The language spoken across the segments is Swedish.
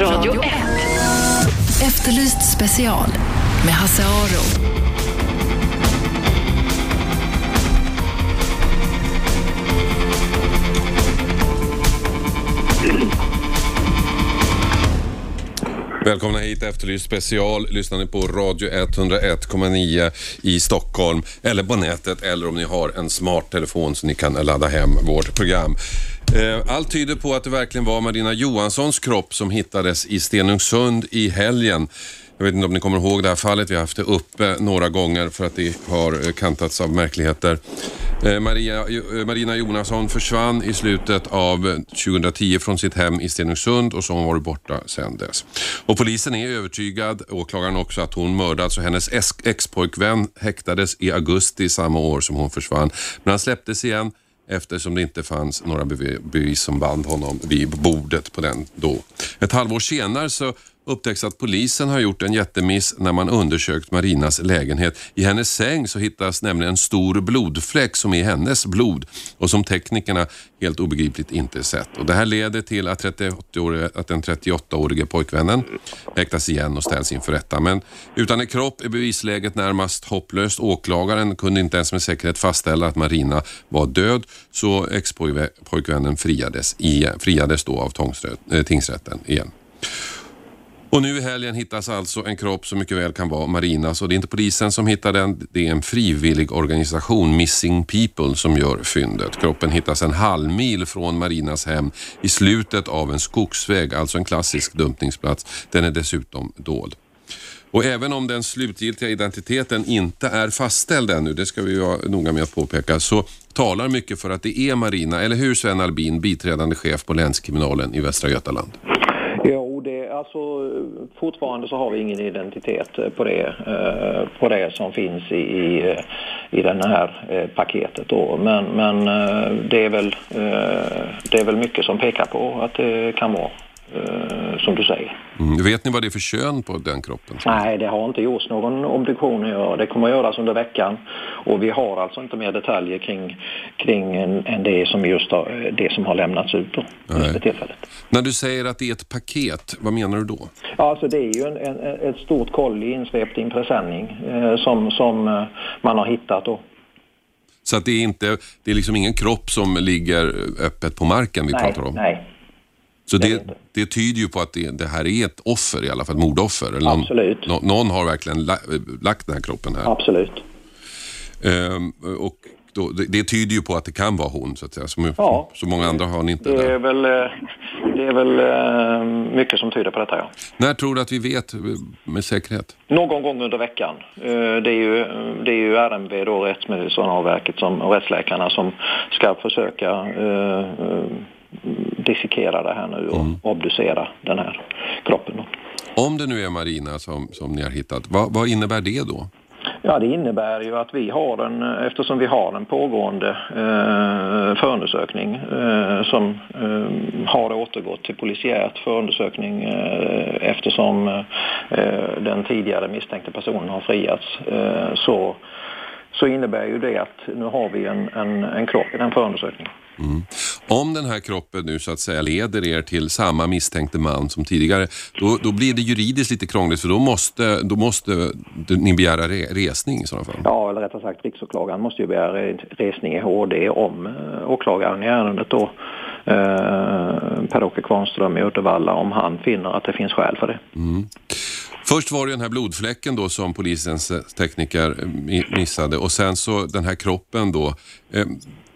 Radio 1. Efterlyst special med Hasse Aro. Välkomna hit Efterlyst special. Lyssnar ni på Radio 101,9 i Stockholm eller på nätet eller om ni har en smart telefon så ni kan ladda hem vårt program. Eh, allt tyder på att det verkligen var Marina Johanssons kropp som hittades i Stenungsund i helgen. Jag vet inte om ni kommer ihåg det här fallet. Vi har haft det uppe några gånger för att det har eh, kantats av märkligheter. Eh, Maria, Marina Jonasson försvann i slutet av 2010 från sitt hem i Stenungsund och så har hon varit borta sedan dess. Och polisen är övertygad, åklagaren också, att hon mördats och hennes ex-pojkvän häktades i augusti samma år som hon försvann. Men han släpptes igen eftersom det inte fanns några bevis som band honom vid bordet på den då. Ett halvår senare så upptäcks att polisen har gjort en jättemiss när man undersökt Marinas lägenhet. I hennes säng så hittas nämligen en stor blodfläck som är hennes blod och som teknikerna helt obegripligt inte sett. Och det här leder till att, 38 att den 38-årige pojkvännen häktas igen och ställs inför rätta. Men utan en kropp är bevisläget närmast hopplöst. Åklagaren kunde inte ens med säkerhet fastställa att Marina var död så expojkvännen friades, friades då av eh, tingsrätten igen. Och nu i helgen hittas alltså en kropp som mycket väl kan vara Marinas och det är inte polisen som hittar den, det är en frivillig organisation, Missing People, som gör fyndet. Kroppen hittas en halv mil från Marinas hem i slutet av en skogsväg, alltså en klassisk dumpningsplats. Den är dessutom dold. Och även om den slutgiltiga identiteten inte är fastställd ännu, det ska vi vara noga med att påpeka, så talar mycket för att det är Marina, eller hur Sven Albin, biträdande chef på länskriminalen i Västra Götaland? Det, alltså, fortfarande så har vi ingen identitet eh, på det, eh, på det som finns i, i, eh, i den här paketet. Då. Men, men det, är väl, det är väl mycket som pekar på att det kan vara eh, som du säger. Mm. Vet ni vad det är för kön på den kroppen? Nej, det har inte gjorts någon obduktion. Det kommer att göras under veckan. Och vi har alltså inte mer detaljer kring, kring en, än det som just har, det som har lämnats ut då, för tillfället. När du säger att det är ett paket, vad menar du då? Ja, alltså det är ju en, en, ett stort kolli insvept i en presenning eh, som, som eh, man har hittat då. Så att det är inte, det är liksom ingen kropp som ligger öppet på marken vi nej, pratar om? nej, Så det är det, tyder ju på att det, det här är ett offer i alla fall, ett mordoffer. Eller någon, Absolut. nå- någon har verkligen la, lagt den här kroppen här. absolut. Ehm, och då, det, det tyder ju på att det kan vara hon, så att säga. Som, Ja. så många andra har ni inte Det är där. väl, eh, det är väl eh, mycket som tyder på detta, ja. När tror du att vi vet eh, med säkerhet? Någon gång under veckan. Det är ju, det är ju RMV, då, Rättsmedicinalverket som, och rättsläkarna som ska försöka dissekera det här nu och obducera den här kroppen. Om det nu är Marina som, som ni har hittat, vad, vad innebär det då? Ja, det innebär ju att vi har en, eftersom vi har en pågående eh, förundersökning eh, som eh, har återgått till polisiärt förundersökning eh, eftersom eh, den tidigare misstänkte personen har friats eh, så, så innebär ju det att nu har vi en, en, en kropp i den förundersökningen. Om den här kroppen nu så att säga leder er till samma misstänkte man som tidigare, då, då blir det juridiskt lite krångligt för då måste, då måste ni begära re, resning i sådana fall. Ja, eller rättare sagt riksåklagaren måste ju begära resning i HD om eh, åklagaren i ärendet då eh, Per-Åke Kvarnström i Uddevalla om han finner att det finns skäl för det. Först var det den här blodfläcken då som polisens eh, tekniker eh, missade och sen så den här kroppen då. Ehm,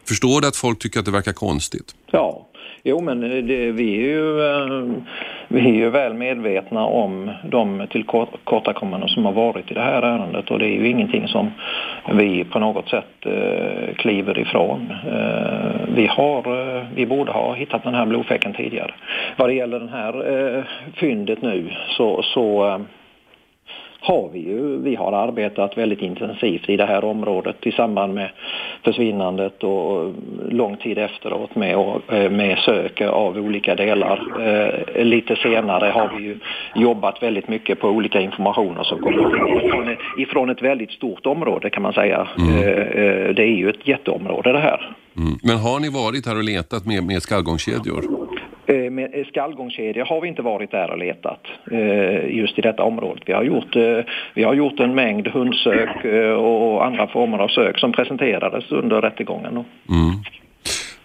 förstår du att folk tycker att det verkar konstigt? Ja, jo men det, vi, är ju, eh, vi är ju väl medvetna om de tillkortakommanden som har varit i det här ärendet och det är ju ingenting som vi på något sätt kliver ifrån. Vi, har, vi borde ha hittat den här blodfläcken tidigare. Vad det gäller det här fyndet nu så, så har vi ju, vi har arbetat väldigt intensivt i det här området i samband med försvinnandet och lång tid efteråt med, eh, med sök av olika delar. Eh, lite senare har vi ju jobbat väldigt mycket på olika informationer som kommer ifrån, ifrån ett väldigt stort område kan man säga. Eh, eh, det är ju ett jätteområde det här. Mm. Men har ni varit här och letat med, med skallgångskedjor? Eh, med skallgångskedjor har vi inte varit där och letat eh, just i detta området. Vi har gjort, eh, vi har gjort en mängd hundsök och andra former av sök som presenterades under rättegången. Mm.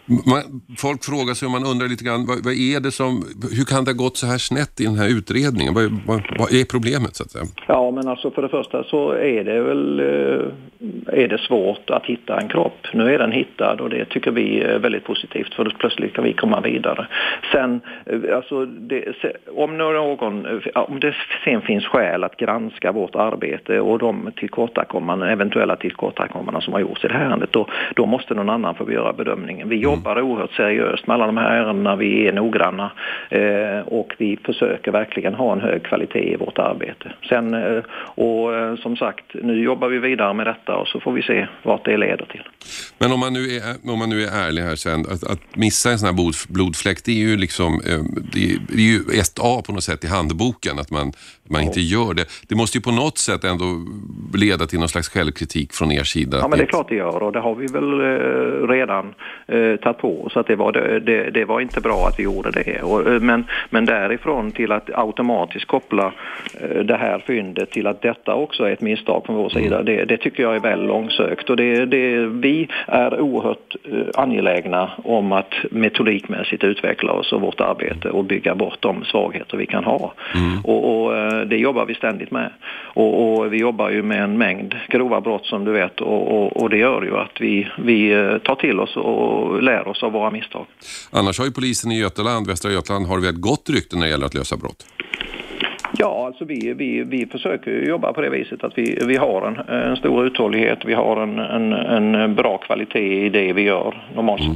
Man, folk frågar sig och man undrar lite grann, vad, vad, är det som, hur kan det ha gått så här snett i den här utredningen? Vad, vad, vad, är problemet så att säga? Ja men alltså för det första så är det väl eh, är det svårt att hitta en kropp. Nu är den hittad och det tycker vi är väldigt positivt för plötsligt kan vi komma vidare. Sen, eh, alltså det, om någon, eh, om det sen finns skäl att granska vårt arbete och de tillkortakommanden, eventuella tillkortakommanden som har gjorts i det här ärendet, då, då måste någon annan få göra bedömningen. Vi jobbar oerhört seriöst med alla de här ärendena, vi är noggranna eh, och vi försöker verkligen ha en hög kvalitet i vårt arbete. Sen, eh, och eh, som sagt, nu jobbar vi vidare med detta och så får vi se vart det leder till. Men om man nu är, om man nu är ärlig här sen, att, att missa en sån här blodfläck, det är ju liksom, eh, det är, det är ju ett A på något sätt i handboken, att man, man inte gör det. Det måste ju på något sätt ändå leda till någon slags självkritik från er sida. Ja, men det är klart det gör och det har vi väl redan eh, tagit på oss att det var, det, det, var inte bra att vi gjorde det. Och, eh, men, men därifrån till att automatiskt koppla eh, det här fyndet till att detta också är ett misstag från vår sida, det, det tycker jag är väl långsökt. Och det, det, vi är oerhört eh, angelägna om att metodikmässigt utveckla oss och vårt arbete och bygga bort de svagheter vi kan ha. Mm. Och, och, det jobbar vi ständigt med. Och, och, vi jobbar ju med en mängd grova brott som du vet och, och det gör ju att vi, vi tar till oss och lär oss av våra misstag. Annars har ju polisen i Götaland, Västra Götaland, har ett gott rykte när det gäller att lösa brott. Ja, alltså vi, vi, vi försöker jobba på det viset att vi, vi har en, en stor uthållighet, vi har en, en, en bra kvalitet i det vi gör normalt mm.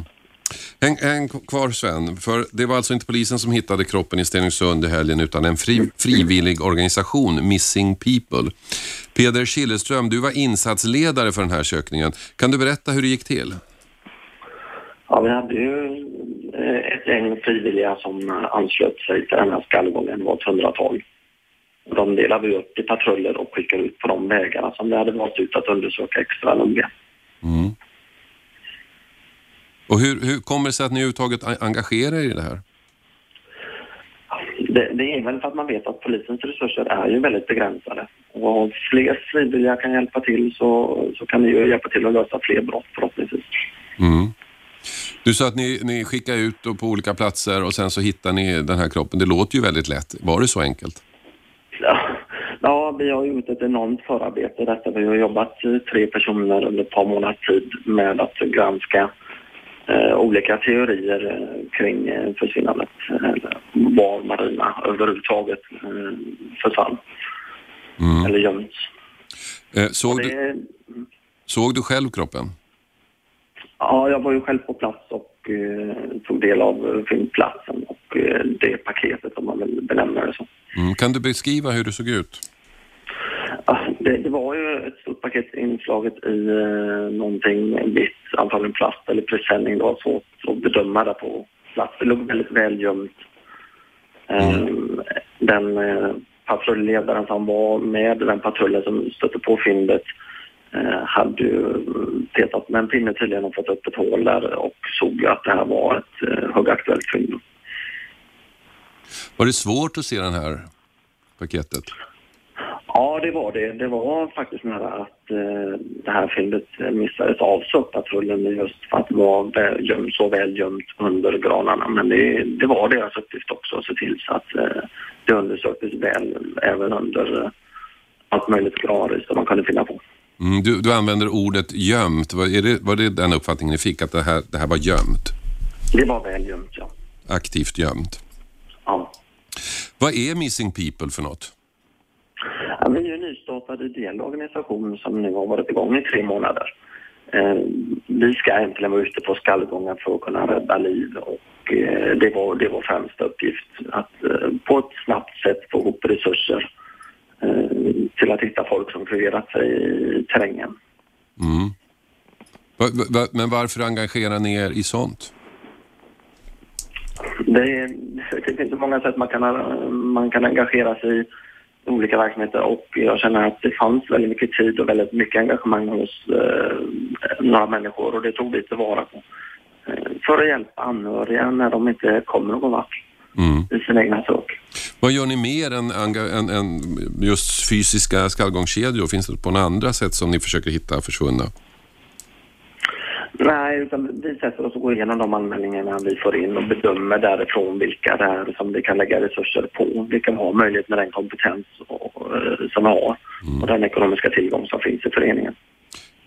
En, en kvar Sven, för det var alltså inte polisen som hittade kroppen i Stenungsund i helgen utan en fri, frivillig organisation, Missing People. Peder Killeström, du var insatsledare för den här sökningen. Kan du berätta hur det gick till? Ja, vi hade ju eh, ett gäng frivilliga som anslöt sig till den här skallgången, det var ett hundratal. De delade vi upp i patruller och skickade ut på de vägarna som vi hade valt ut att undersöka extra noga. Mm. Och hur, hur kommer det sig att ni överhuvudtaget engagerar er i det här? Det, det, är väl för att man vet att polisens resurser är ju väldigt begränsade. Och om fler frivilliga kan hjälpa till så, så kan ni ju hjälpa till att lösa fler brott förhoppningsvis. Mm. Du sa att ni, ni skickar ut på olika platser och sen så hittar ni den här kroppen. Det låter ju väldigt lätt. Var det så enkelt? Ja, ja vi har gjort ett enormt förarbete detta. Vi har jobbat tre personer under ett par månaders tid med att granska eh, olika teorier eh, kring eh, försvinnandet. Eller var Marina överhuvudtaget eh, försvann. Mm. Eller gömts. Eh, såg, det, du, såg du själv kroppen? Ja, jag var ju själv på plats och eh, tog del av fyndplatsen och eh, det paketet om man vill benämna det så. Mm. Kan du beskriva hur det såg ut? Ja, det, det, var ju ett stort paket inslaget i eh, någonting vitt, antagligen plast eller presenning. Det var svårt att bedöma det på plats. Det låg väldigt väl gömt. Mm. Um, den eh, patrullledaren som var med den patrullen som stötte på fyndet Eh, hade ju petat med en pinne tydligen och fått upp ett hål där och såg att det här var ett eh, högaktuellt fynd. Var det svårt att se den här paketet? Ja, det var det. Det var faktiskt nära att eh, det här fyndet missades av sökpatrullen just för att det var göm, så väl gömt under granarna. Men det, det, var deras uppgift också att se till så att eh, det undersöktes väl även under eh, allt möjligt granris som man kunde finna på. Mm, du, du använder ordet gömt. Var, är det, var det den uppfattningen ni fick, att det här, det här var gömt? Det var väl gömt, ja. Aktivt gömt? Ja. Vad är Missing People för något? Ja, vi är en nystartad ideell organisation som nu har varit igång i tre månader. Eh, vi ska äntligen vara ute på skallgångar för att kunna rädda liv och eh, det, var, det var främsta uppgift att eh, på ett snabbt sätt få ihop resurser till att hitta folk som förvirrat sig i terrängen. Mm. Men varför engagerar ni er i sånt? Det, det finns så många sätt man kan, man kan engagera sig i olika verksamheter och jag känner att det fanns väldigt mycket tid och väldigt mycket engagemang hos eh, några människor och det tog vi tillvara på. Eh, för att hjälpa anhöriga när de inte kommer någon vart mm. i sin egna sak. Vad gör ni mer än, än, än just fysiska skallgångskedjor? Finns det på några andra sätt som ni försöker hitta försvunna? Nej, utan vi sätter oss och går igenom de anmälningarna vi får in och bedömer därifrån vilka det är som vi kan lägga resurser på. Vilka har möjlighet med den kompetens och, som vi har mm. och den ekonomiska tillgång som finns i föreningen.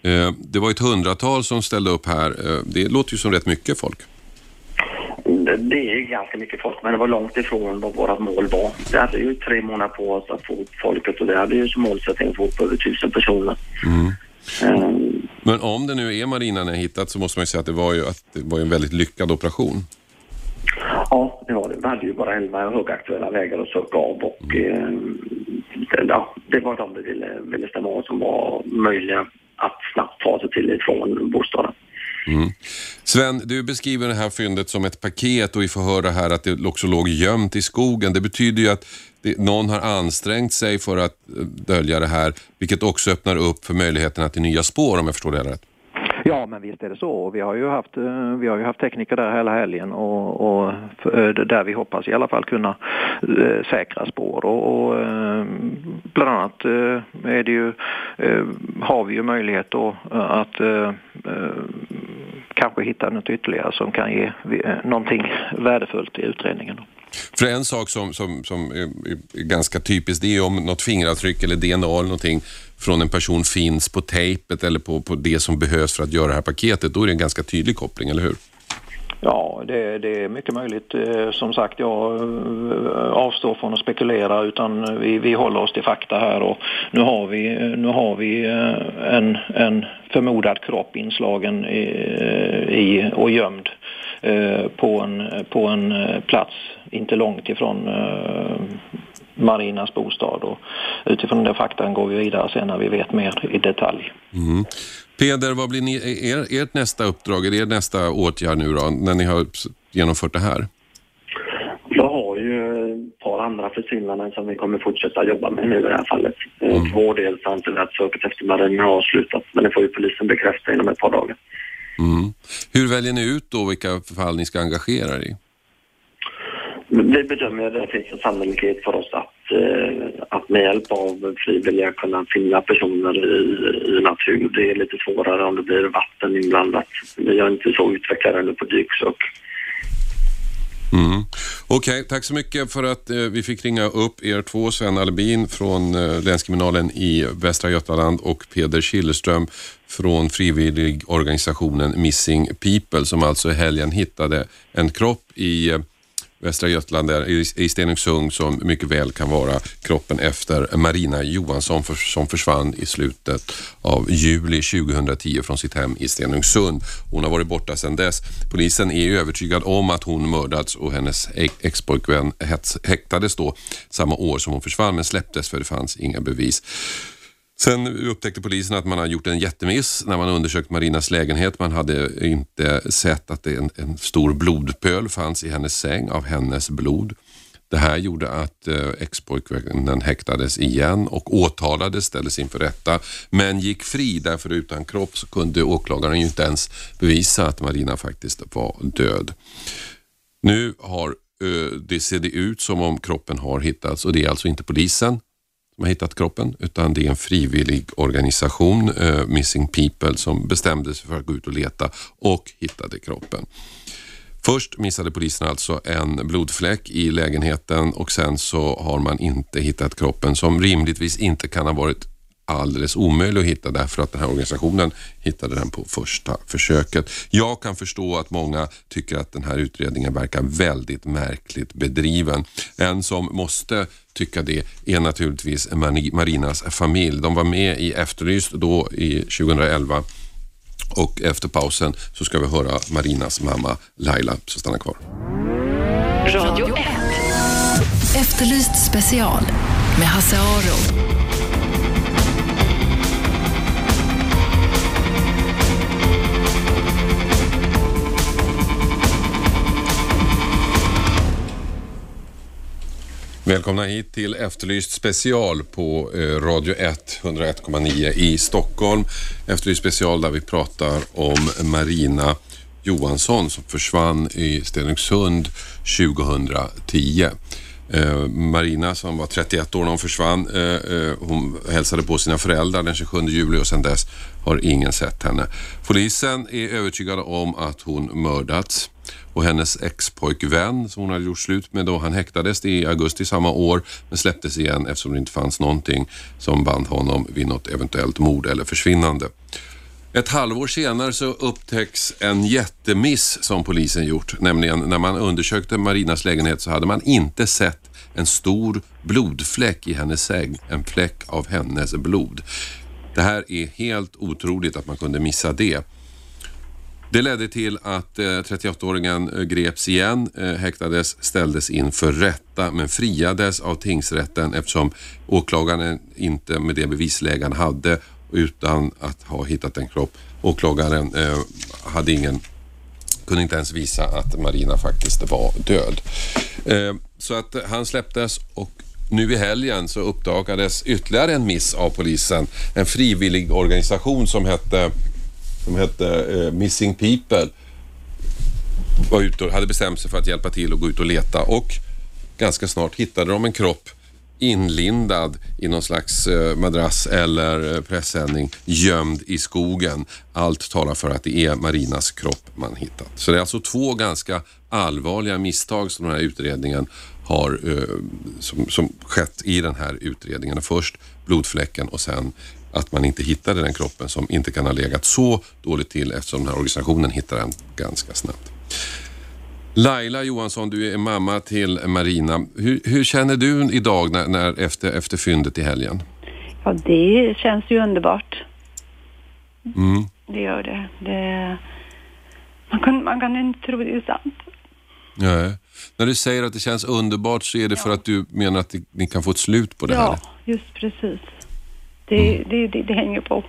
Eh, det var ett hundratal som ställde upp här. Eh, det låter ju som rätt mycket folk. Det är ganska mycket folk, men det var långt ifrån vad vårt mål var. Vi hade ju tre månader på oss att få upp folket och det hade ju som målsättning att få upp över tusen personer. Mm. Um, men om det nu är marinan ni hittat så måste man ju säga att det var ju, att det var en väldigt lyckad operation. Ja, det var det. Vi hade ju bara 11 högaktuella vägar att söka av och mm. eh, ja, det var de vi ville, ville stämma av som var möjliga att snabbt ta sig till ifrån bostaden. Mm. Sven, du beskriver det här fyndet som ett paket och vi får höra här att det också låg gömt i skogen. Det betyder ju att det, någon har ansträngt sig för att eh, dölja det här, vilket också öppnar upp för möjligheterna till nya spår om jag förstår det rätt. Ja, men visst är det så. Vi har ju haft, eh, vi har ju haft tekniker där hela helgen och, och eh, där vi hoppas i alla fall kunna säkra spår. Och, och bland annat är det ju, har vi ju möjlighet då att kanske hitta något ytterligare som kan ge eh, någonting värdefullt i utredningen. För en sak som, som, som är, ganska typiskt det är om något fingeravtryck eller DNA eller någonting från en person finns på tejpet eller på, på det som behövs för att göra det här paketet. Då är det en ganska tydlig koppling, eller hur? Ja, det, det, är mycket möjligt. Eh, som sagt, jag eh, avstår från att spekulera utan vi, vi håller oss till fakta här och nu har vi, eh, nu har vi en, en förmodad kropp inslagen i, i och gömd på en, på en plats inte långt ifrån Marinas bostad och utifrån den faktan går vi vidare sen när vi vet mer i detalj. Mm. Peder, vad blir ni, er, ert nästa uppdrag, er nästa åtgärd nu då, när ni har genomfört det här? Jag har ju ett par andra försvinnanden som vi kommer fortsätta jobba med nu i det här fallet. Mm. För vår del så anser vi att söket efter Marina har avslutat, men det får ju polisen bekräfta inom ett par dagar. Mm. Hur väljer ni ut då vilka fall ni ska engagera er i? Vi bedömer att det finns en sannolikhet för oss att, eh, att med hjälp av frivilliga kunna finna personer i, i natur. Det är lite svårare om det blir vatten inblandat. Vi är inte så utvecklade ännu på dyksök. Mm. Okej, okay, tack så mycket för att eh, vi fick ringa upp er två, Sven Albin från eh, Länskriminalen i Västra Götaland och Peder Killerström från frivilligorganisationen Missing People som alltså i helgen hittade en kropp i eh, Västra Götaland där, i Stenungsund som mycket väl kan vara kroppen efter Marina Johansson för, som försvann i slutet av juli 2010 från sitt hem i Stenungsund. Hon har varit borta sedan dess. Polisen är övertygad om att hon mördats och hennes e- expojkvän häktades då samma år som hon försvann men släpptes för det fanns inga bevis. Sen upptäckte polisen att man har gjort en jättemiss när man undersökt Marinas lägenhet. Man hade inte sett att en, en stor blodpöl fanns i hennes säng av hennes blod. Det här gjorde att eh, expojkvännen häktades igen och åtalades, ställdes inför rätta, men gick fri därför utan kropp så kunde åklagaren ju inte ens bevisa att Marina faktiskt var död. Nu har eh, det ser det ut som om kroppen har hittats och det är alltså inte polisen som har hittat kroppen utan det är en frivillig organisation, uh, Missing People, som bestämde sig för att gå ut och leta och hittade kroppen. Först missade polisen alltså en blodfläck i lägenheten och sen så har man inte hittat kroppen som rimligtvis inte kan ha varit alldeles omöjlig att hitta därför att den här organisationen hittade den på första försöket. Jag kan förstå att många tycker att den här utredningen verkar väldigt märkligt bedriven. En som måste tycka det är naturligtvis Marinas familj. De var med i Efterlyst då i 2011 och efter pausen så ska vi höra Marinas mamma Laila, så stanna kvar. Radio 1. Efterlyst special med Hasse Aro. Välkomna hit till Efterlyst special på eh, Radio 1, 101,9 i Stockholm. Efterlyst special där vi pratar om Marina Johansson som försvann i Stenungsund 2010. Eh, Marina som var 31 år när hon försvann, eh, eh, hon hälsade på sina föräldrar den 27 juli och sedan dess har ingen sett henne. Polisen är övertygade om att hon mördats och hennes expojkvän som hon hade gjort slut med då han häktades i augusti samma år men släpptes igen eftersom det inte fanns någonting som band honom vid något eventuellt mord eller försvinnande. Ett halvår senare så upptäcks en jättemiss som polisen gjort. Nämligen när man undersökte Marinas lägenhet så hade man inte sett en stor blodfläck i hennes säng. En fläck av hennes blod. Det här är helt otroligt att man kunde missa det. Det ledde till att eh, 38-åringen eh, greps igen, eh, häktades, ställdes inför rätta men friades av tingsrätten eftersom åklagaren inte med det bevisläge han hade utan att ha hittat en kropp. Åklagaren eh, hade ingen, kunde inte ens visa att Marina faktiskt var död. Eh, så att han släpptes och nu i helgen så uppdagades ytterligare en miss av polisen. En frivillig organisation som hette, som hette eh, Missing People var ute och hade bestämt sig för att hjälpa till och gå ut och leta och ganska snart hittade de en kropp inlindad i någon slags eh, madrass eller eh, pressändning gömd i skogen. Allt talar för att det är Marinas kropp man hittat. Så det är alltså två ganska allvarliga misstag som den här utredningen har eh, som, som skett i den här utredningen. Först blodfläcken och sen att man inte hittade den kroppen som inte kan ha legat så dåligt till eftersom den här organisationen hittade den ganska snabbt. Laila Johansson, du är mamma till Marina. Hur, hur känner du idag när, när, efter, efter fyndet i helgen? Ja, det känns ju underbart. Mm. Det gör det. det man, kan, man kan inte tro det är sant. Nej. När du säger att det känns underbart så är det ja. för att du menar att ni kan få ett slut på det ja, här? Ja, just precis. Det, det, det, det, hänger på.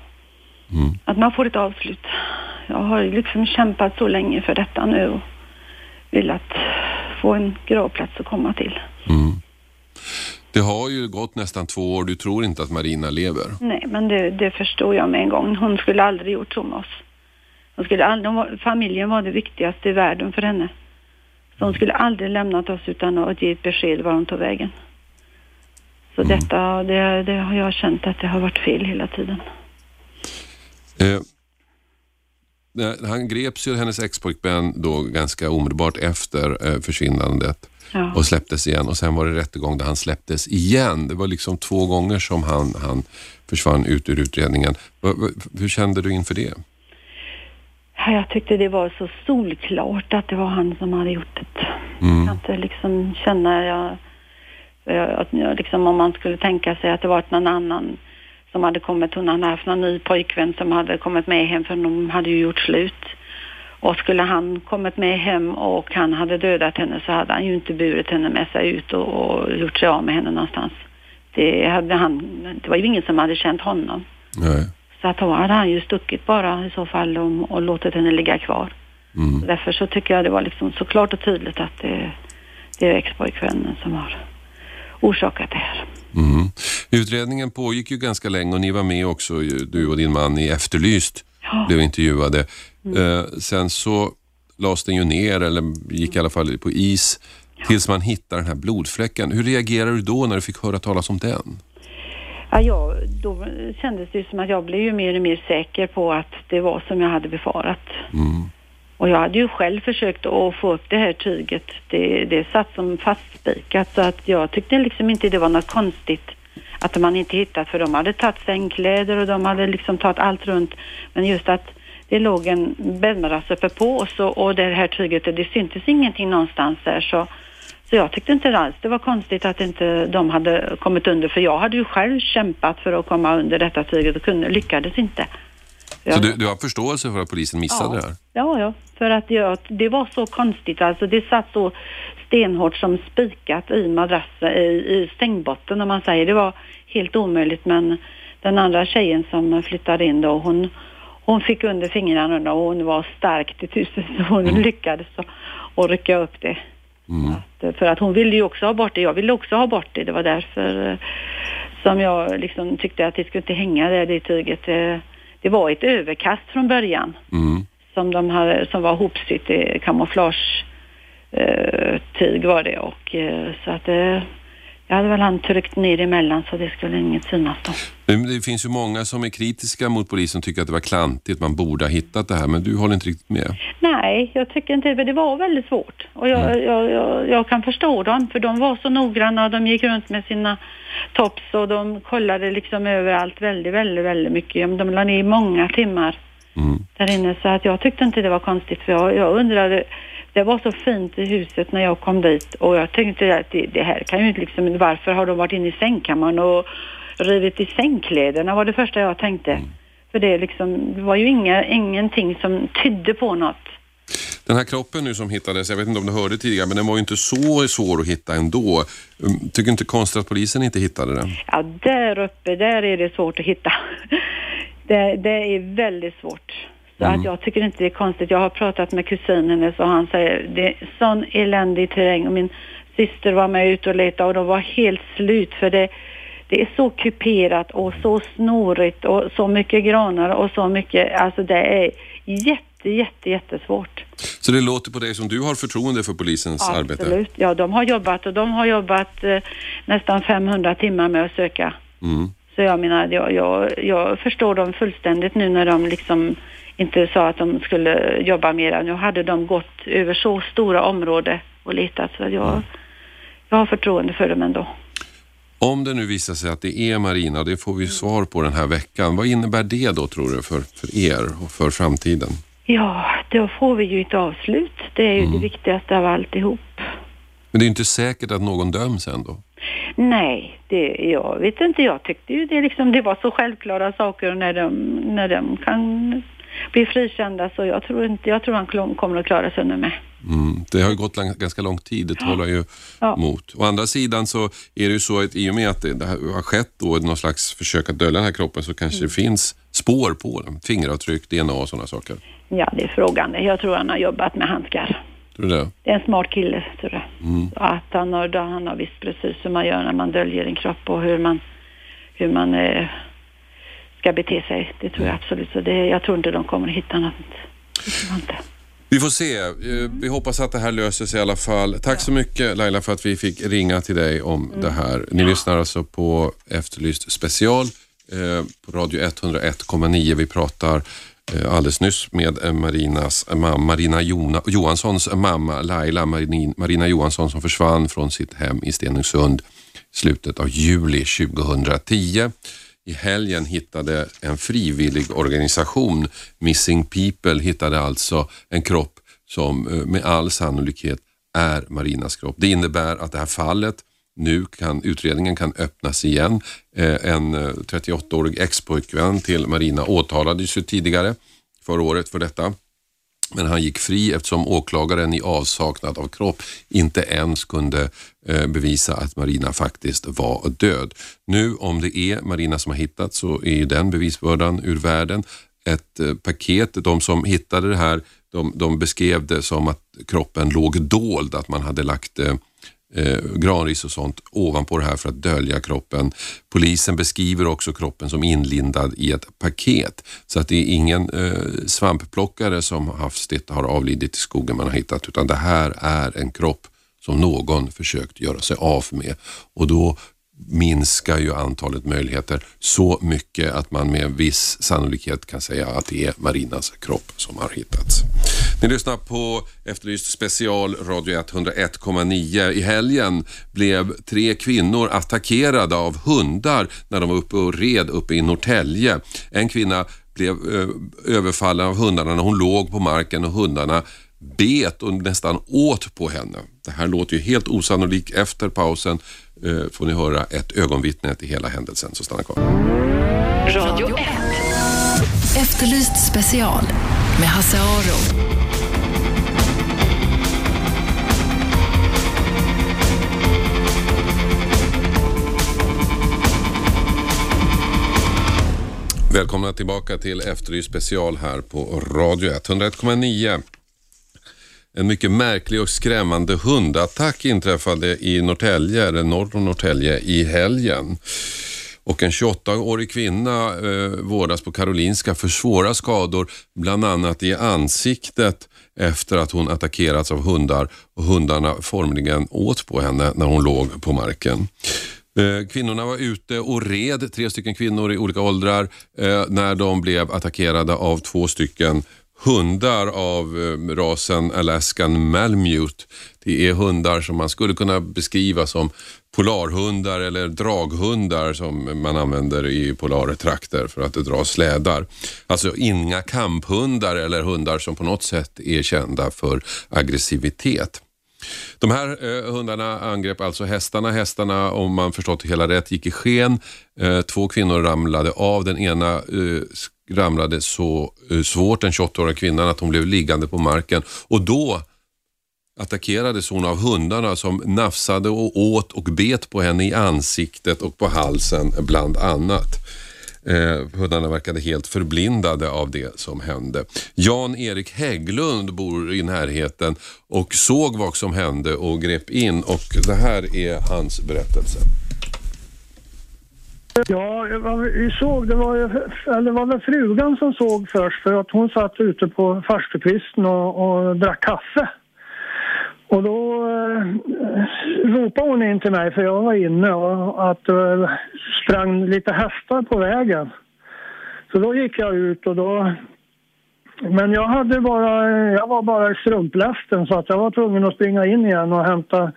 Mm. Att man får ett avslut. Jag har liksom kämpat så länge för detta nu. Och velat få en gravplats att komma till. Mm. Det har ju gått nästan två år. Du tror inte att Marina lever? Nej, men det, det förstod jag med en gång. Hon skulle aldrig gjort så med oss. Hon skulle aldrig, familjen var det viktigaste i världen för henne. Så hon skulle aldrig lämnat oss utan att ge ett besked var hon tog vägen. Så mm. detta, det, det, har jag känt att det har varit fel hela tiden. Eh, han greps ju, hennes expojkvän, då ganska omedelbart efter eh, försvinnandet ja. och släpptes igen. Och sen var det rättegång där han släpptes igen. Det var liksom två gånger som han, han försvann ut ur utredningen. Hur kände du inför det? Jag tyckte det var så solklart att det var han som hade gjort det. Mm. Jag kan inte liksom känna, jag, jag, liksom om man skulle tänka sig att det var någon annan som hade kommit, hon hade haft någon ny pojkvän som hade kommit med hem för de hade ju gjort slut. Och skulle han kommit med hem och han hade dödat henne så hade han ju inte burit henne med sig ut och, och gjort sig av med henne någonstans. Det, hade han, det var ju ingen som hade känt honom. Nej. Så att då hade han ju stuckit bara i så fall och, och låtit henne ligga kvar. Mm. Därför så tycker jag det var liksom så klart och tydligt att det, det är expojkvännen som har orsakat det här. Mm. Utredningen pågick ju ganska länge och ni var med också, du och din man i Efterlyst, ja. blev intervjuade. Mm. Eh, sen så lades den ju ner, eller gick i alla fall på is, ja. tills man hittade den här blodfläcken. Hur reagerade du då när du fick höra talas om den? Ja, ja, då kändes det som att jag blev ju mer och mer säker på att det var som jag hade befarat. Mm. Och jag hade ju själv försökt att få upp det här tyget. Det, det satt som fastspikat så att jag tyckte liksom inte det var något konstigt att man inte hittat för de hade tagit sängkläder och de hade liksom tagit allt runt. Men just att det låg en bäddmadrass uppe på oss och, och det här tyget, det syntes ingenting någonstans där så så jag tyckte inte alls det var konstigt att inte de hade kommit under för jag hade ju själv kämpat för att komma under detta tyget och kunde, lyckades inte. Så du, du, har förståelse för att polisen missade ja. det här? Ja, ja. För att jag, det var så konstigt. Alltså det satt så stenhårt som spikat i madrassen, i, i sängbotten om man säger. Det var helt omöjligt men den andra tjejen som flyttade in då hon, hon fick under fingrarna och hon var stark till tusen så hon mm. lyckades att rycka upp det. Mm. Att, för att hon ville ju också ha bort det. Jag ville också ha bort det. Det var därför eh, som jag liksom tyckte att det skulle inte hänga där, det tyget. Det, var ett överkast från början. Mm. som, de hade, som var hopsytt i kamouflage eh, tyg var det och eh, så att det jag hade väl han tryckt ner emellan så det skulle inget synas då. Det finns ju många som är kritiska mot polisen och tycker att det var klantigt, man borde ha hittat det här, men du håller inte riktigt med? Nej, jag tycker inte det, det var väldigt svårt. Och jag, mm. jag, jag, jag, kan förstå dem, för de var så noggranna och de gick runt med sina tops och de kollade liksom överallt väldigt, väldigt, väldigt mycket. De la ner många timmar mm. där inne, så att jag tyckte inte det var konstigt, för jag, jag undrade det var så fint i huset när jag kom dit och jag tänkte att det, det här kan ju inte liksom, varför har de varit inne i sängkammaren och rivit i sängkläderna var det första jag tänkte. Mm. För det, liksom, det var ju inga, ingenting som tydde på något. Den här kroppen nu som hittades, jag vet inte om du hörde tidigare, men den var ju inte så svår att hitta ändå. Um, tycker inte konstigt att polisen inte hittade den? Ja, där uppe, där är det svårt att hitta. Det, det är väldigt svårt. Så mm. att jag tycker inte det är konstigt. Jag har pratat med kusinen och han säger det är sån eländig terräng och min syster var med ut och letade och de var helt slut för det, det är så kuperat och så snorigt och så mycket granar och så mycket, alltså det är jätte, jätte, jättesvårt. Så det låter på dig som du har förtroende för polisens Absolut. arbete? Absolut, ja de har jobbat och de har jobbat eh, nästan 500 timmar med att söka. Mm. Så jag menar, jag, jag, jag förstår dem fullständigt nu när de liksom inte sa att de skulle jobba mera. Nu hade de gått över så stora områden och letat så jag, mm. jag har förtroende för dem ändå. Om det nu visar sig att det är Marina, det får vi svar på den här veckan. Vad innebär det då tror du för, för er och för framtiden? Ja, då får vi ju ett avslut. Det är ju mm. det viktigaste av alltihop. Men det är inte säkert att någon döms ändå? Nej, det, jag vet inte. Jag tyckte ju det, liksom, det var så självklara saker när de, när de kan bli frikända så jag tror, inte, jag tror han kommer att klara sig nu med. Mm, det har ju gått ganska lång tid, det talar ju ja. mot. Å andra sidan så är det ju så att i och med att det, det har skett då någon slags försök att dölja den här kroppen så kanske mm. det finns spår på den, fingeravtryck, DNA och sådana saker. Ja, det är frågan. Jag tror han har jobbat med handskar. Tror du det? Det är en smart kille, tror jag. Mm. Att han har, han har visst precis hur man gör när man döljer en kropp och hur man, hur man eh, ska bete sig. Det tror jag absolut. Så det, jag tror inte de kommer att hitta något. Vi får se. Eh, vi hoppas att det här löser sig i alla fall. Tack så mycket Laila för att vi fick ringa till dig om mm. det här. Ni ja. lyssnar alltså på Efterlyst special eh, på radio 101,9. Vi pratar Eh, alldeles nyss med eh, Marinas eh, mamma, Marina Jona, Johanssons mamma Laila Marina Johansson som försvann från sitt hem i Stenungsund i slutet av juli 2010 i helgen hittade en frivillig organisation, Missing People, hittade alltså en kropp som med all sannolikhet är Marinas kropp. Det innebär att det här fallet nu kan utredningen kan öppnas igen. Eh, en eh, 38-årig expojkvän till Marina åtalades ju tidigare förra året för detta. Men han gick fri eftersom åklagaren i avsaknad av kropp inte ens kunde eh, bevisa att Marina faktiskt var död. Nu om det är Marina som har hittats så är den bevisbördan ur världen. Ett paket, de som hittade det här, de, de beskrev det som att kroppen låg dold, att man hade lagt eh, granris och sånt ovanpå det här för att dölja kroppen. Polisen beskriver också kroppen som inlindad i ett paket så att det är ingen eh, svampplockare som hastigt har avlidit i skogen man har hittat utan det här är en kropp som någon försökt göra sig av med och då minskar ju antalet möjligheter så mycket att man med viss sannolikhet kan säga att det är Marinas kropp som har hittats. Ni lyssnar på Efterlyst special Radio 101,9. I helgen blev tre kvinnor attackerade av hundar när de var uppe och red uppe i Norrtälje. En kvinna blev eh, överfallen av hundarna när hon låg på marken och hundarna bet och nästan åt på henne. Det här låter ju helt osannolikt. Efter pausen eh, får ni höra ett ögonvittne till hela händelsen, så stanna kvar. Radio 1. Efterlyst special med Hasse Aro. Välkomna tillbaka till Efterlyst special här på Radio 101,9. En mycket märklig och skrämmande hundattack inträffade i Norrtälje, eller norr om Norrtälje, i helgen. och en 28-årig kvinna eh, vårdas på Karolinska för svåra skador, bland annat i ansiktet efter att hon attackerats av hundar och hundarna formligen åt på henne när hon låg på marken. Eh, kvinnorna var ute och red, tre stycken kvinnor i olika åldrar, eh, när de blev attackerade av två stycken hundar av eh, rasen Alaskan Malmute. Det är hundar som man skulle kunna beskriva som polarhundar eller draghundar som man använder i polartrakter för att dra slädar. Alltså inga kamphundar eller hundar som på något sätt är kända för aggressivitet. De här eh, hundarna angrep alltså hästarna. Hästarna, om man förstått det hela rätt, gick i sken. Eh, två kvinnor ramlade av. Den ena eh, ramlade så eh, svårt, den 28-åriga kvinnan, att hon blev liggande på marken. Och då attackerades hon av hundarna som nafsade och åt och bet på henne i ansiktet och på halsen bland annat. Eh, hundarna verkade helt förblindade av det som hände. Jan-Erik Hägglund bor i närheten och såg vad som hände och grep in och det här är hans berättelse. Ja, vad vi såg, det var, eller var väl frugan som såg först för att hon satt ute på farstukvisten och, och drack kaffe. Och då eh, ropade hon in till mig, för jag var inne, och att det eh, sprang lite hästar på vägen. Så då gick jag ut och då... Men jag hade bara, jag var bara i strumplästen så att jag var tvungen att springa in igen och hämta,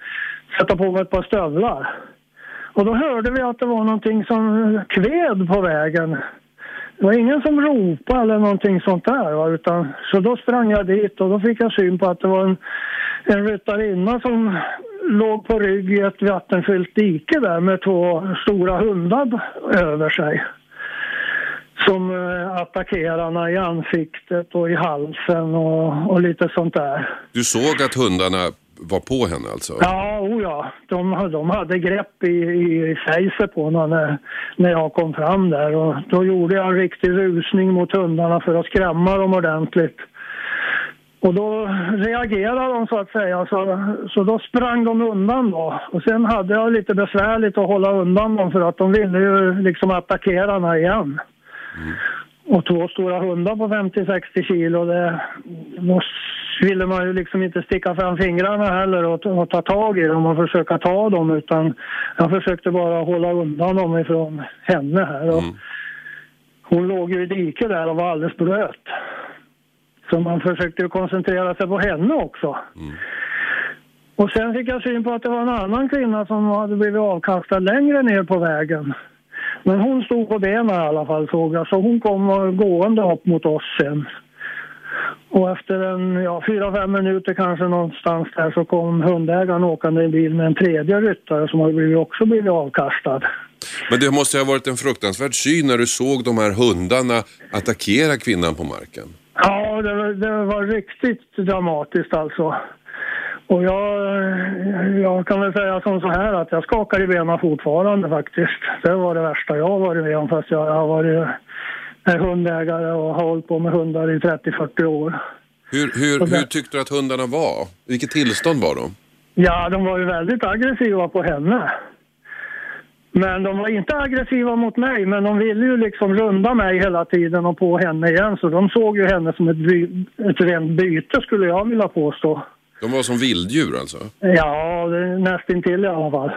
sätta på mig ett par stövlar. Och då hörde vi att det var någonting som kved på vägen. Det var ingen som ropade eller någonting sånt där. Va? Utan, så då sprang jag dit och då fick jag syn på att det var en, en ryttarinna som låg på rygg i ett vattenfyllt dike där med två stora hundar över sig. Som eh, attackerade henne i ansiktet och i halsen och, och lite sånt där. Du såg att hundarna var på henne alltså? Ja, oh ja. De, de hade grepp i, i fejset på henne när, när jag kom fram där. Och då gjorde jag en riktig rusning mot hundarna för att skrämma dem ordentligt. Och då reagerade de så att säga, så, så då sprang de undan då. Och sen hade jag lite besvärligt att hålla undan dem för att de ville ju liksom attackera mig igen. Mm. Och två stora hundar på 50-60 kilo, det, då ville man ju liksom inte sticka fram fingrarna heller och, och ta tag i dem och försöka ta dem utan jag försökte bara hålla undan dem ifrån henne här. Och mm. Hon låg ju i diket där och var alldeles blöt. Så man försökte koncentrera sig på henne också. Mm. Och sen fick jag syn på att det var en annan kvinna som hade blivit avkastad längre ner på vägen. Men hon stod på benen i alla fall såg jag, så hon kom gående upp mot oss sen. Och efter en, ja, fyra, fem minuter kanske någonstans där så kom hundägaren åkande i bil med en tredje ryttare som har blivit, också blivit avkastad. Men det måste ha varit en fruktansvärd syn när du såg de här hundarna attackera kvinnan på marken. Ja, det, var, det var riktigt dramatiskt alltså. Och jag, jag kan väl säga som så här att jag skakar i benen fortfarande faktiskt. Det var det värsta jag har varit med om fast jag har varit hundägare och har hållit på med hundar i 30-40 år. Hur, hur, hur tyckte du att hundarna var? Vilket tillstånd var de? Ja, de var ju väldigt aggressiva på henne. Men de var inte aggressiva mot mig, men de ville ju liksom runda mig hela tiden och på henne igen. Så de såg ju henne som ett, by ett rent byte skulle jag vilja påstå. De var som vilddjur alltså? Ja, nästintill i alla fall.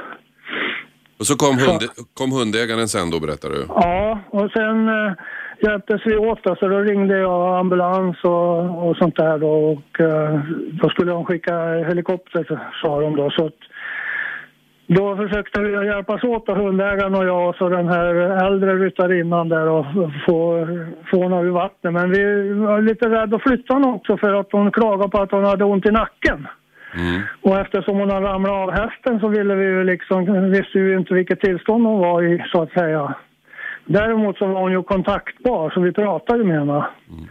Och så kom, hund, kom hundägaren sen då berättar du? Ja, och sen eh, hjälptes vi åt då, så då ringde jag ambulans och, och sånt där då och eh, då skulle de skicka helikopter sa de då. Så att, då försökte vi hjälpas åt, hundägaren och jag och så den här äldre ryttarinnan där och få, få henne ur vattnet. Men vi var lite rädda att flytta henne också för att hon klagade på att hon hade ont i nacken. Mm. Och eftersom hon hade ramlat av hästen så ville vi ju liksom, visste vi inte vilket tillstånd hon var i så att säga. Däremot så var hon ju kontaktbar så vi pratade med henne. Mm.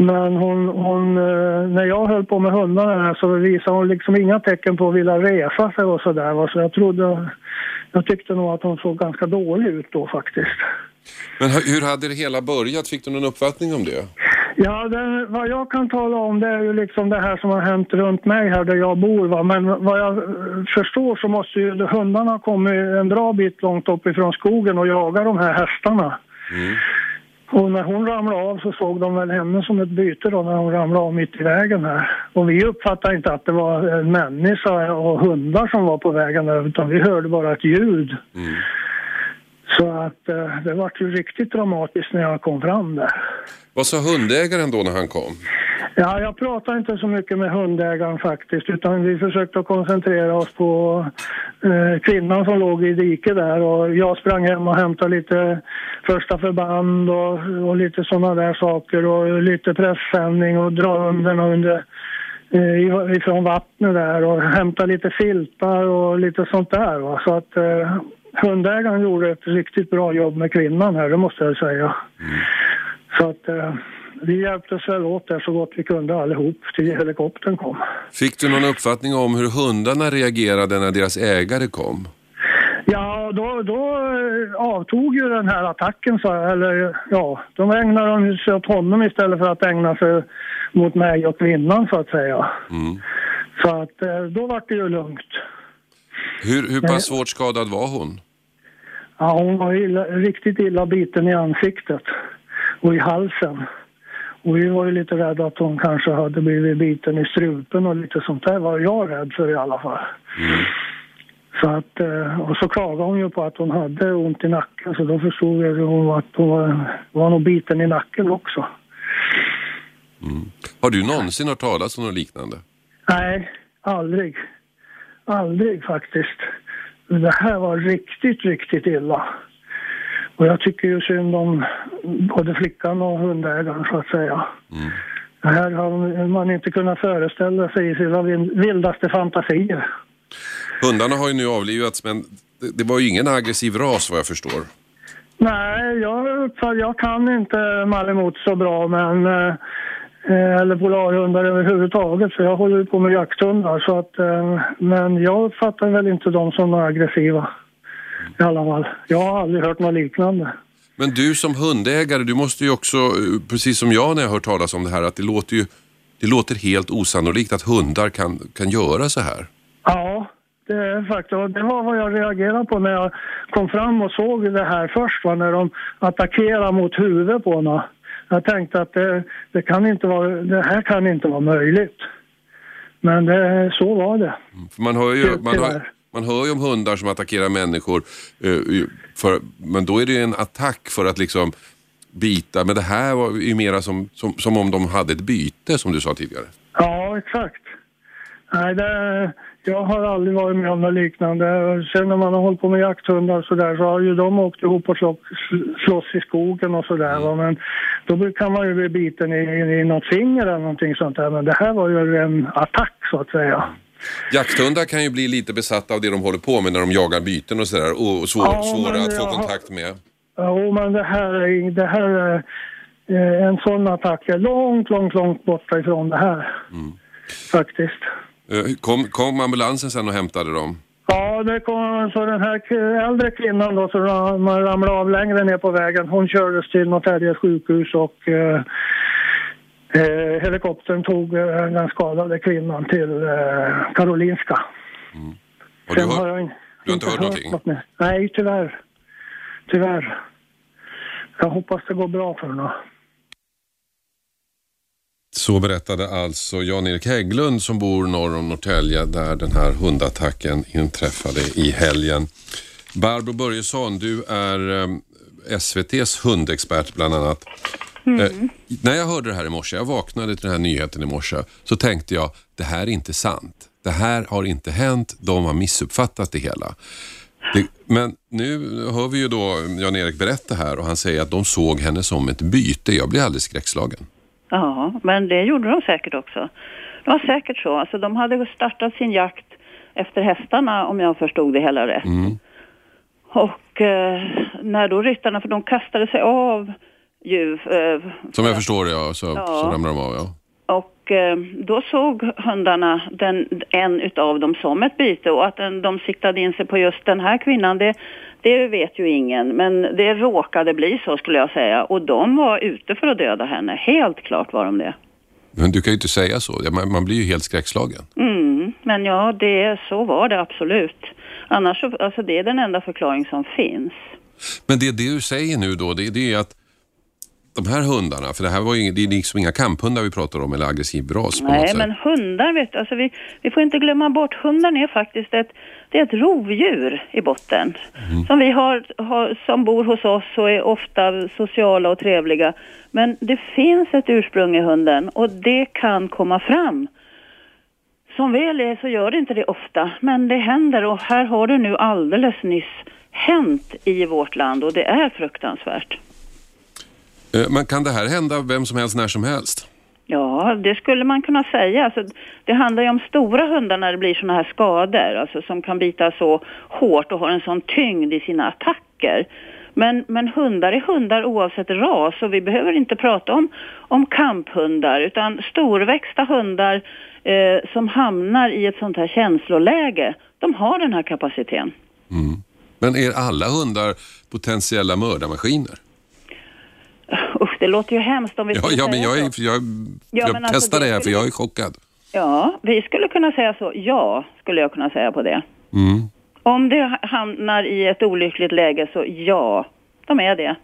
Men hon, hon, eh, när jag höll på med hundarna så visade hon liksom inga tecken på att vilja resa sig och sådär. Så jag trodde, jag tyckte nog att hon såg ganska dålig ut då faktiskt. Men hur hade det hela börjat? Fick du någon uppfattning om det? Ja, det, vad jag kan tala om det är ju liksom det här som har hänt runt mig här där jag bor. Va? Men vad jag eh, förstår så måste ju hundarna kommit en bra bit långt upp ifrån skogen och jaga de här hästarna. Och när hon ramlade av så såg de väl henne som ett byte då när hon ramlade av mitt i vägen här. Och vi uppfattade inte att det var en människa och hundar som var på vägen där utan vi hörde bara ett ljud. Mm. Så att eh, det var ju riktigt dramatiskt när jag kom fram där. Vad sa hundägaren då när han kom? Ja, jag pratade inte så mycket med hundägaren faktiskt utan vi försökte koncentrera oss på eh, kvinnan som låg i diket där och jag sprang hem och hämtade lite första förband och, och lite sådana där saker och lite pressändning och dra hundarna under eh, ifrån vattnet där och hämta lite filtar och lite sånt där. Va? Så att eh, hundägaren gjorde ett riktigt bra jobb med kvinnan här, det måste jag säga. Så att eh, vi hjälptes väl åt där så gott vi kunde allihop till helikoptern kom. Fick du någon uppfattning om hur hundarna reagerade när deras ägare kom? Ja, då, då eh, avtog ju den här attacken, så, eller ja, de ägnade de sig åt honom istället för att ägna sig mot mig och kvinnan så att säga. Mm. Så att eh, då var det ju lugnt. Hur, hur pass svårt skadad var hon? Ja, hon var illa, riktigt illa biten i ansiktet och i halsen. Och vi var ju lite rädda att hon kanske hade blivit biten i strupen och lite sånt där var jag rädd för i alla fall. Så att, eh, och så klagade hon ju på att hon hade ont i nacken så då förstod jag att hon, var, var nog biten i nacken också. Har du någonsin hört talas om något liknande? Nej, aldrig. Aldrig faktiskt. Det här var riktigt, riktigt illa. Och jag tycker ju synd om både flickan och hundägaren så att säga. Det här har man inte kunnat föreställa sig i sina vildaste fantasier. Hundarna har ju nu avlivats men det, var ju ingen aggressiv ras vad jag förstår. Nej, jag, jag kan inte malemot så bra men eh, eller polarhundar överhuvudtaget för jag håller på med jakthundar så att eh, men jag uppfattar väl inte dem som aggressiva i alla fall. Jag har aldrig hört något liknande. Men du som hundägare, du måste ju också, eh, precis som jag när jag hört talas om det här, att det låter ju det låter helt osannolikt att hundar kan, kan göra så här. Ja, det är faktiskt. Det var vad jag reagerade på när jag kom fram och såg det här först, va, när de attackerade mot huvudet på henne. Jag tänkte att det, det, kan inte vara, det här kan inte vara möjligt. Men det, så var det. För man, hör ju, man, hör, man hör ju om hundar som attackerar människor, eh, för, men då är det ju en attack för att liksom bita. Men det här var ju mera som, som, som om de hade ett byte som du sa tidigare. Ja, exakt. Nej, det, jag har aldrig varit med om något liknande. Sen när man har hållit på med jakthundar så där så har ju de åkt ihop och slå, slåss i skogen och sådär. va. Men då kan man ju bli biten i, i, i något finger eller någonting sånt där. Men det här var ju en attack så att säga. Jakthundar kan ju bli lite besatta av det de håller på med när de jagar byten och sådär och svår, Ja, svåra men att få kontakt med. Jo, men det här, är- det här är eh, en sån attack är långt, långt, långt borta ifrån det här. Faktiskt. Eh, Kom, kom ambulansen sen och hämtade dem? Ja, det kom, så den här äldre kvinnan då som ramlade av längre ner på vägen, hon kördes till Norrtälje sjukhus och eh, eh, helikoptern tog eh, den skadade kvinnan till Karolinska. Har du, Sen har hört, jag du har inte hört någonting? något. Nej, tyvärr. Tyvärr. Jag hoppas det går bra för henne. Så berättade alltså Jan-Erik Hägglund som bor norr om Norrtälje där den här hundattacken inträffade i helgen. Barbro Börjesson, du är eh, SVTs hundexpert bland annat. Eh, när jag hörde det här i morse, jag vaknade till den här nyheten i morse, så tänkte jag det här är inte sant. Det här har inte hänt, de har missuppfattat det hela. Det, men nu hör vi ju då Jan-Erik berätta här och han säger att de såg henne som ett byte. Jag blir alldeles skräckslagen. Ja, men det gjorde de säkert också. Det var säkert så. Alltså, de hade startat sin jakt efter hästarna om jag förstod det hela rätt. Och eh, när då ryttarna, för de kastade sig av ju. Eh, Som jag förstår det, ja, så, Ja. så ramlar de av. Ja. och Och eh, då såg hundarna den, en utav dem som ett byte och att den, de siktade in sig på just den här kvinnan det, det vet ju ingen. Men det råkade bli så skulle jag säga och de var ute för att döda henne. Helt klart var de det. Men du kan ju inte säga så. Man, man blir ju helt skräckslagen. Mm, men ja, det, så var det absolut. Annars så, alltså det är den enda förklaring som finns. Men det, det du säger nu då, det, det är att de här hundarna, för det här var ju, det är liksom inga kamphundar vi pratar om eller aggressiv ras på något Nej, sätt. men hundar vet du, alltså vi, vi får inte glömma bort, hunden är faktiskt ett, det är ett rovdjur i botten. Mm. Som vi har, har, som bor hos oss och är ofta sociala och trevliga. Men det finns ett ursprung i hunden och det kan komma fram. Som väl är så gör det inte det ofta, men det händer och här har det nu alldeles nyss hänt i vårt land och det är fruktansvärt. Eh, Men kan det här hända vem som helst när som helst? Ja, det skulle man kunna säga. Alltså, det handlar ju om stora hundar när det blir sådana här skador, alltså som kan bita så hårt och har en sån tyngd i sina attacker. Men, men hundar är hundar oavsett ras och vi behöver inte prata om, om kamphundar utan storväxta hundar eh, som hamnar i ett sånt här känsloläge, de har den här kapaciteten. Men är alla hundar potentiella mördarmaskiner? Det låter ju hemskt om vi Ja, ja men jag, är, jag, Ja, jag alltså, testar det det här för jag är chockad. Ja, vi skulle kunna säga så. Ja, skulle jag kunna säga på det. Mm. Om det hamnar i ett olyckligt läge så ja, de är det.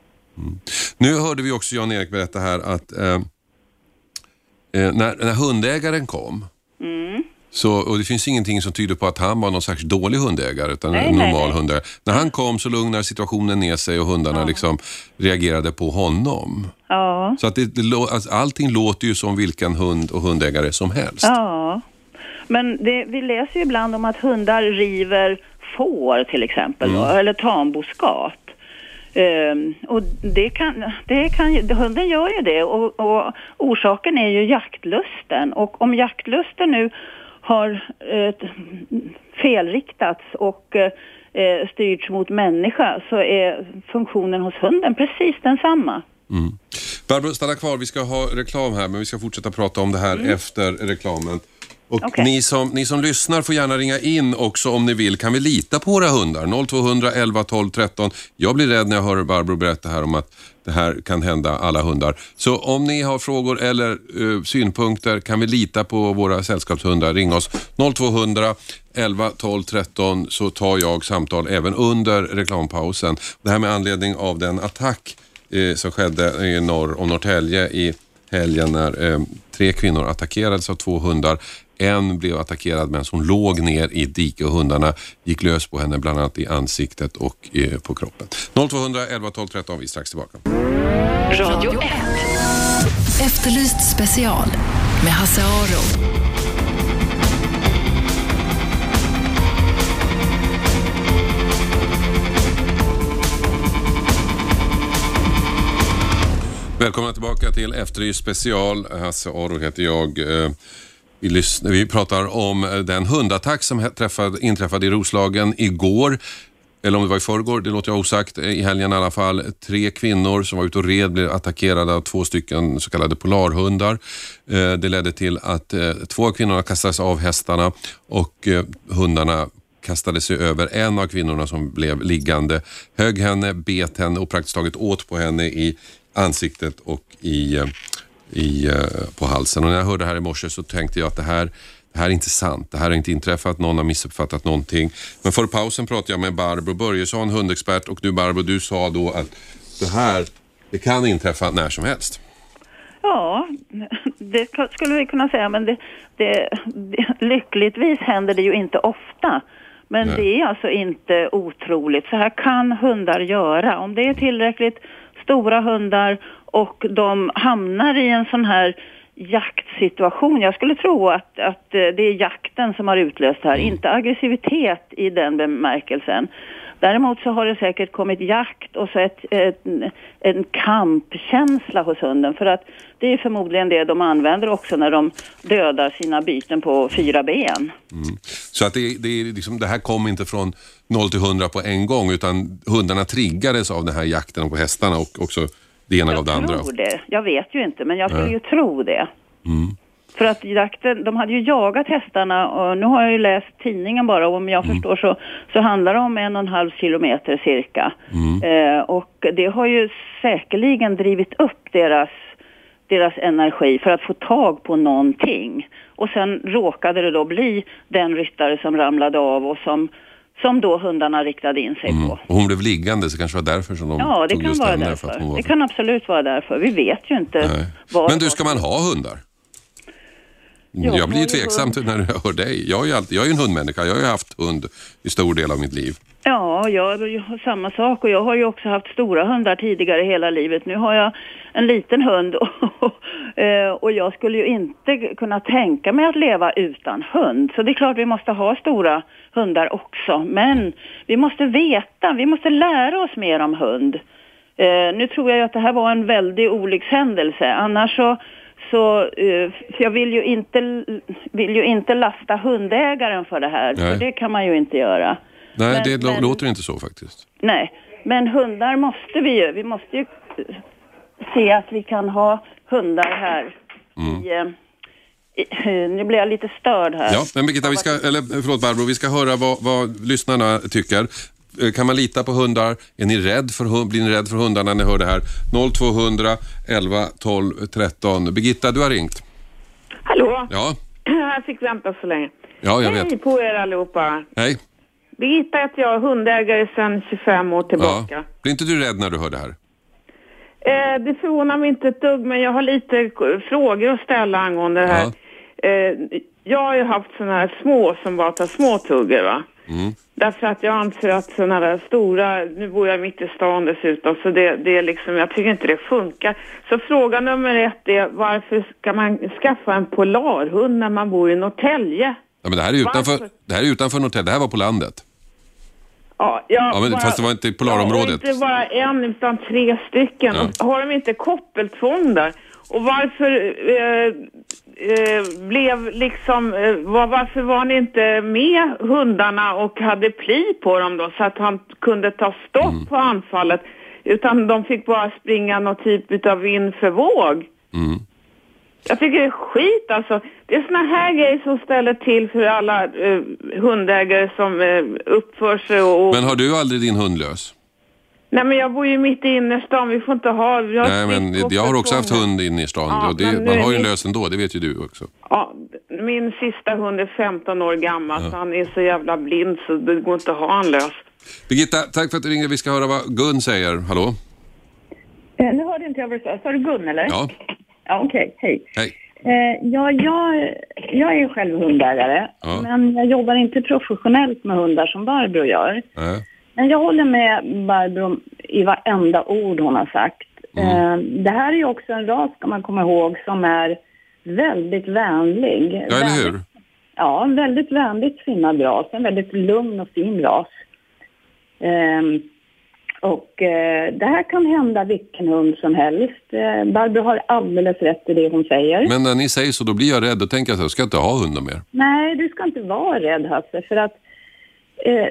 Nu hörde vi också Jan-Erik berätta här att eh, eh, när, när hundägaren kom Mm. Så, och det finns ingenting som tyder på att han var någon särskilt dålig hundägare utan Nej, en normal nej. hundägare. När han kom så lugnade situationen ner sig och hundarna liksom reagerade på honom. Ja, Så att det, alltså, allting låter ju som vilken hund och hundägare som helst. ja. Men det, vi läser ju ibland om att hundar river får till exempel, då, eller tamboskap. Ehm, och det kan, det kan, ju- hunden gör ju det och, och orsaken är ju jaktlusten. Och om jaktlusten nu har eh, felriktats och eh, styrts mot människa så är funktionen hos hunden precis densamma. Barbro, stanna kvar. Vi ska ha reklam här, men vi ska fortsätta prata om det här efter reklamen. Och Okej. ni, som, ni som lyssnar får gärna ringa in också om ni vill. Kan vi lita på våra hundar? 0200 11 12 13. Jag blir rädd när jag hör Barbro berätta här om att det här kan hända alla hundar. Så om ni har frågor eller eh, synpunkter, kan vi lita på våra sällskapshundar? Ring oss 0200 11 12 13 så tar jag samtal även under reklampausen. Det här med anledning av den attack eh, som skedde i norr om Norrtälje i helgen när eh, tre kvinnor attackerades av två hundar. En blev attackerad medan hon låg ner i ett dike och hundarna gick lös på henne bland annat i ansiktet och eh, på kroppen. 0200 11 12 13, vi är strax tillbaka. Radio 1. Efterlyst special med Hasse Aro. Välkomna tillbaka till Efterlyst special. Hasse Aro heter jag. Vi, vi pratar om eh, den hundattack som träffade, inträffade i Roslagen igår. Eller om det var i förrgår, det låter jag osagt. Eh, I helgen i alla fall. Tre kvinnor som var ute och red blev attackerade av två stycken så kallade polarhundar. Eh, det ledde till att två av kvinnorna kastades av hästarna och hundarna kastade sig över en av kvinnorna som blev liggande, högg henne, bet henne och praktiskt taget åt på henne i ansiktet och i, eh, i, eh, på halsen. Och när jag hörde det här i morse så tänkte jag att det här, det här är inte sant. Det här har inte inträffat, någon har missuppfattat någonting. Men före pausen pratade jag med Barbro Börjesson, hundexpert och du Barbro, du sa då att det här, det kan inträffa när som helst. Ja, det skulle vi kunna säga, men det, det, det, lyckligtvis händer det ju inte ofta. Men Nej. det är alltså inte otroligt. Så här kan hundar göra. Om det är tillräckligt stora hundar och de hamnar i en sån här jaktsituation. Jag skulle tro att, att eh, det är jakten som har utlöst det här, inte aggressivitet i den bemärkelsen. Däremot så har det säkert kommit jakt och så ett, ett, en kampkänsla hos hunden för att det är förmodligen det de använder också när de dödar sina byten på fyra ben. Så att det, det, är liksom, det här kom inte från 0 till 100 på en gång utan hundarna triggades av den här jakten på hästarna och också det ena gav det andra. tror det. Jag vet ju inte men jag skulle ju tro det. För att jakten, de hade ju jagat hästarna och nu har jag ju läst tidningen bara och om jag Mm. förstår så, så handlar det om en och en halv kilometer cirka. Eh, och det har ju säkerligen drivit upp deras, deras energi för att få tag på någonting. Och sen råkade det då bli den ryttare som ramlade av och som, som då hundarna riktade in sig på. Och hon blev liggande så kanske det var därför som de Ja, det tog kan just vara henne, därför. För att hon var Det kan absolut vara därför. Vi vet ju inte. Men du, ska man ha hundar? Jag jag blir ju tveksam när jag hör dig. Jag är ju alltid, jag är en hundmänniska. Jag har ju haft hund i stor del av mitt liv. Ja, jag jag samma sak och jag har ju också haft stora hundar tidigare hela livet. Nu har jag en liten hund och, eh, och jag skulle ju inte kunna tänka mig att leva utan hund. Så det är klart vi måste ha stora hundar också. Men vi måste veta, vi måste lära oss mer om hund. Eh, nu tror jag att det här var en väldig olyckshändelse. Annars så, så eh, för jag vill ju, inte, vill ju inte lasta hundägaren för det här. Nej. För det kan man ju inte göra. Nej, Men- det men- låter inte så faktiskt. Nej, men hundar måste vi ju. Vi måste ju eh, se att vi kan ha hundar här i, eh, i... Nu blir jag lite störd här. Ja, men Birgitta, vi ska, eller förlåt Barbro, vi ska höra vad, vad lyssnarna tycker. Eh, Kan man lita på hundar? Är ni rädd för, hund- blir ni rädd för hundar när ni hör det här? 0200 11 12 13. Birgitta, du har ringt. Hallå? Ja, Jag fick vänta så länge. ja jag Hej vet. på er allihopa. Hej. Birgitta heter jag, hundägare sedan 25 år tillbaka. Ja. Blir inte du rädd när du hör det här? Eh, det förvånar mig inte ett dugg, men jag har lite frågor att ställa angående det här. Eh, jag har ju haft sådana här små som bara tar små tuggor, va? Mm. Därför att jag anser att sådana där stora, nu bor jag mitt i stan dessutom, så det, det är liksom, jag tycker inte det funkar. Så fråga nummer ett är, varför ska man skaffa en polarhund när man bor i Norrtälje? Ja, men det här är utanför, Varför? det här är utanför Norrtälje, det här var på landet. Ja, Ja, men bara- fast det var inte i Ja, polarområdet. och inte bara en utan tre stycken. Ja. Har de inte koppeltvång där? Och varför eh, eh, blev liksom, eh, var, varför var ni inte med hundarna och hade pli på dem då så att han kunde ta stopp Mm. på anfallet? Utan de fick bara springa någon typ av vind för våg. Mm. Jag tycker det är skit alltså. Det är såna här grejer som ställer till för alla eh, hundägare som eh, uppför sig och... Men har du aldrig din hund lös? Nej men jag bor ju mitt i innerstan, vi får inte ha... Vi har Nej, men jag har också haft hund inne i stan Ja, och det, man har ju en lös ändå, det vet ju du också. Ja, min sista hund är 15 år gammal så han är så jävla blind så det går inte att ha han lös. Birgitta, tack för att du ringde. Vi ska höra vad Gun säger. Hallå? Eh, nu hörde inte jag vad du sa. Sa du Gun eller? Ja, Ja, okej. Hej. hej. Eh, ja, jag, jag är själv hundägare, Ja. men jag jobbar inte professionellt med hundar som Barbro gör. Nej. Men jag håller med Barbro i varenda ord hon har sagt. Eh, det här är ju också en ras, ska man komma ihåg, som är väldigt vänlig. Ja, eller hur? Ja, en väldigt vänligt sinnad ras. En väldigt lugn och fin ras. Ehm, och eh, det här kan hända vilken hund som helst. Eh, Barbro har alldeles rätt i det hon säger. Men när ni säger så, då blir jag rädd och tänker att jag ska inte ha hundar mer. Nej, du ska inte vara rädd Hasse, för att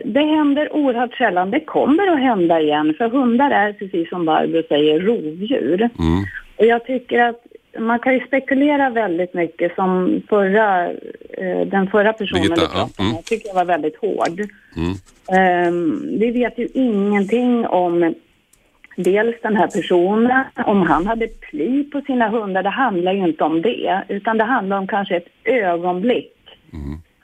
det händer oerhört sällan. Det kommer att hända igen, för hundar är precis som Barbro säger rovdjur. Mm. Och jag tycker att man kan ju spekulera väldigt mycket som förra, eh, den förra personen Birgitta, ja, pratade med. mm. Jag tycker jag var väldigt hård. Mm. Ehm, vi vet ju ingenting om dels den här personen, om han hade pli på sina hundar. Det handlar ju inte om det, utan det handlar om kanske ett ögonblick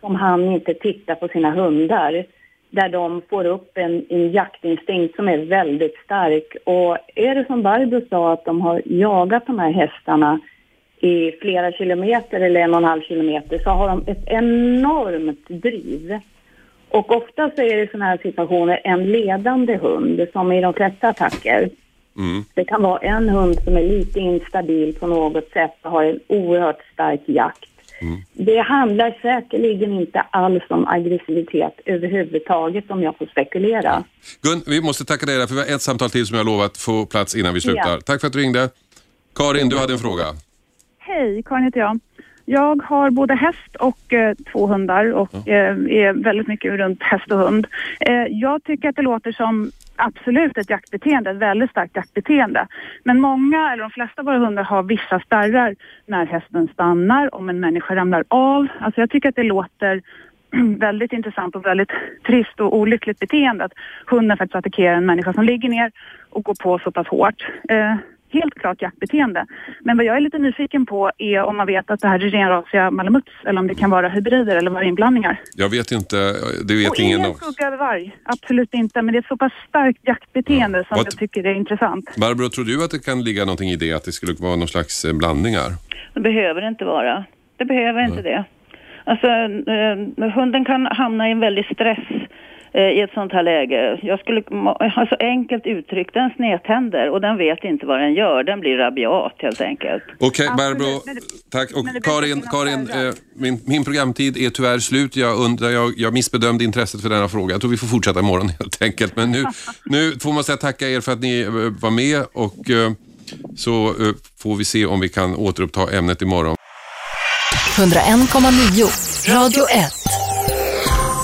som han inte tittar på sina hundar. Där de får upp en, en jaktinstinkt som är väldigt stark. Och är det som Barbro sa att de har jagat de här hästarna i flera kilometer eller en och en halv kilometer så har de ett enormt driv. Och ofta så är det i sådana här situationer en ledande hund som i de flesta attacker. Mm. Det kan vara en hund som är lite instabil på något sätt och har en oerhört stark jakt. Det handlar säkerligen inte alls om aggressivitet överhuvudtaget om jag får spekulera. Gun, vi måste tacka dig för vi har ett samtal till som jag har lovat få plats innan vi slutar. Ja. Tack för att du ringde. Karin, du hade en fråga. Hej, Karin heter jag. Jag har både häst och eh, två hundar och eh, är väldigt mycket runt häst och hund. Eh, jag tycker att det låter som absolut ett jaktbeteende, ett väldigt starkt jaktbeteende. Men många, eller de flesta av våra hundar har vissa spärrar när hästen stannar, om en människa ramlar av. Alltså jag tycker att det låter väldigt intressant och väldigt trist och olyckligt beteende att hunden faktiskt attackerar en människa som ligger ner och går på så pass hårt. Helt klart jaktbeteende. Men vad jag är lite nyfiken på är om man vet att det här är renrasiga malamuts eller om det kan vara hybrider eller varginblandningar. Jag vet inte, det vet och ingen ingen av skugga över varg, absolut inte. Men det är ett så pass starkt jaktbeteende som Vad- jag tycker är intressant. Barbro, tror du att det kan ligga någonting i det, att det skulle vara någon slags eh, blandningar? Det behöver inte vara. Det behöver inte det. Alltså, eh, hunden kan hamna i en väldig stress i ett sånt här läge. Jag skulle, alltså enkelt uttryckt, den snedtänder och den vet inte vad den gör. Den blir rabiat helt enkelt. Okej, Barbro. Tack. Och Karin, Karin eh, min, min programtid är tyvärr slut. Jag undrar, jag, jag missbedömde intresset för denna fråga. Jag tror vi får fortsätta imorgon helt enkelt. Men nu, nu får man säga tacka er för att ni eh, var med och eh, så eh, får vi se om vi kan återuppta ämnet imorgon. 101,9 Radio 1.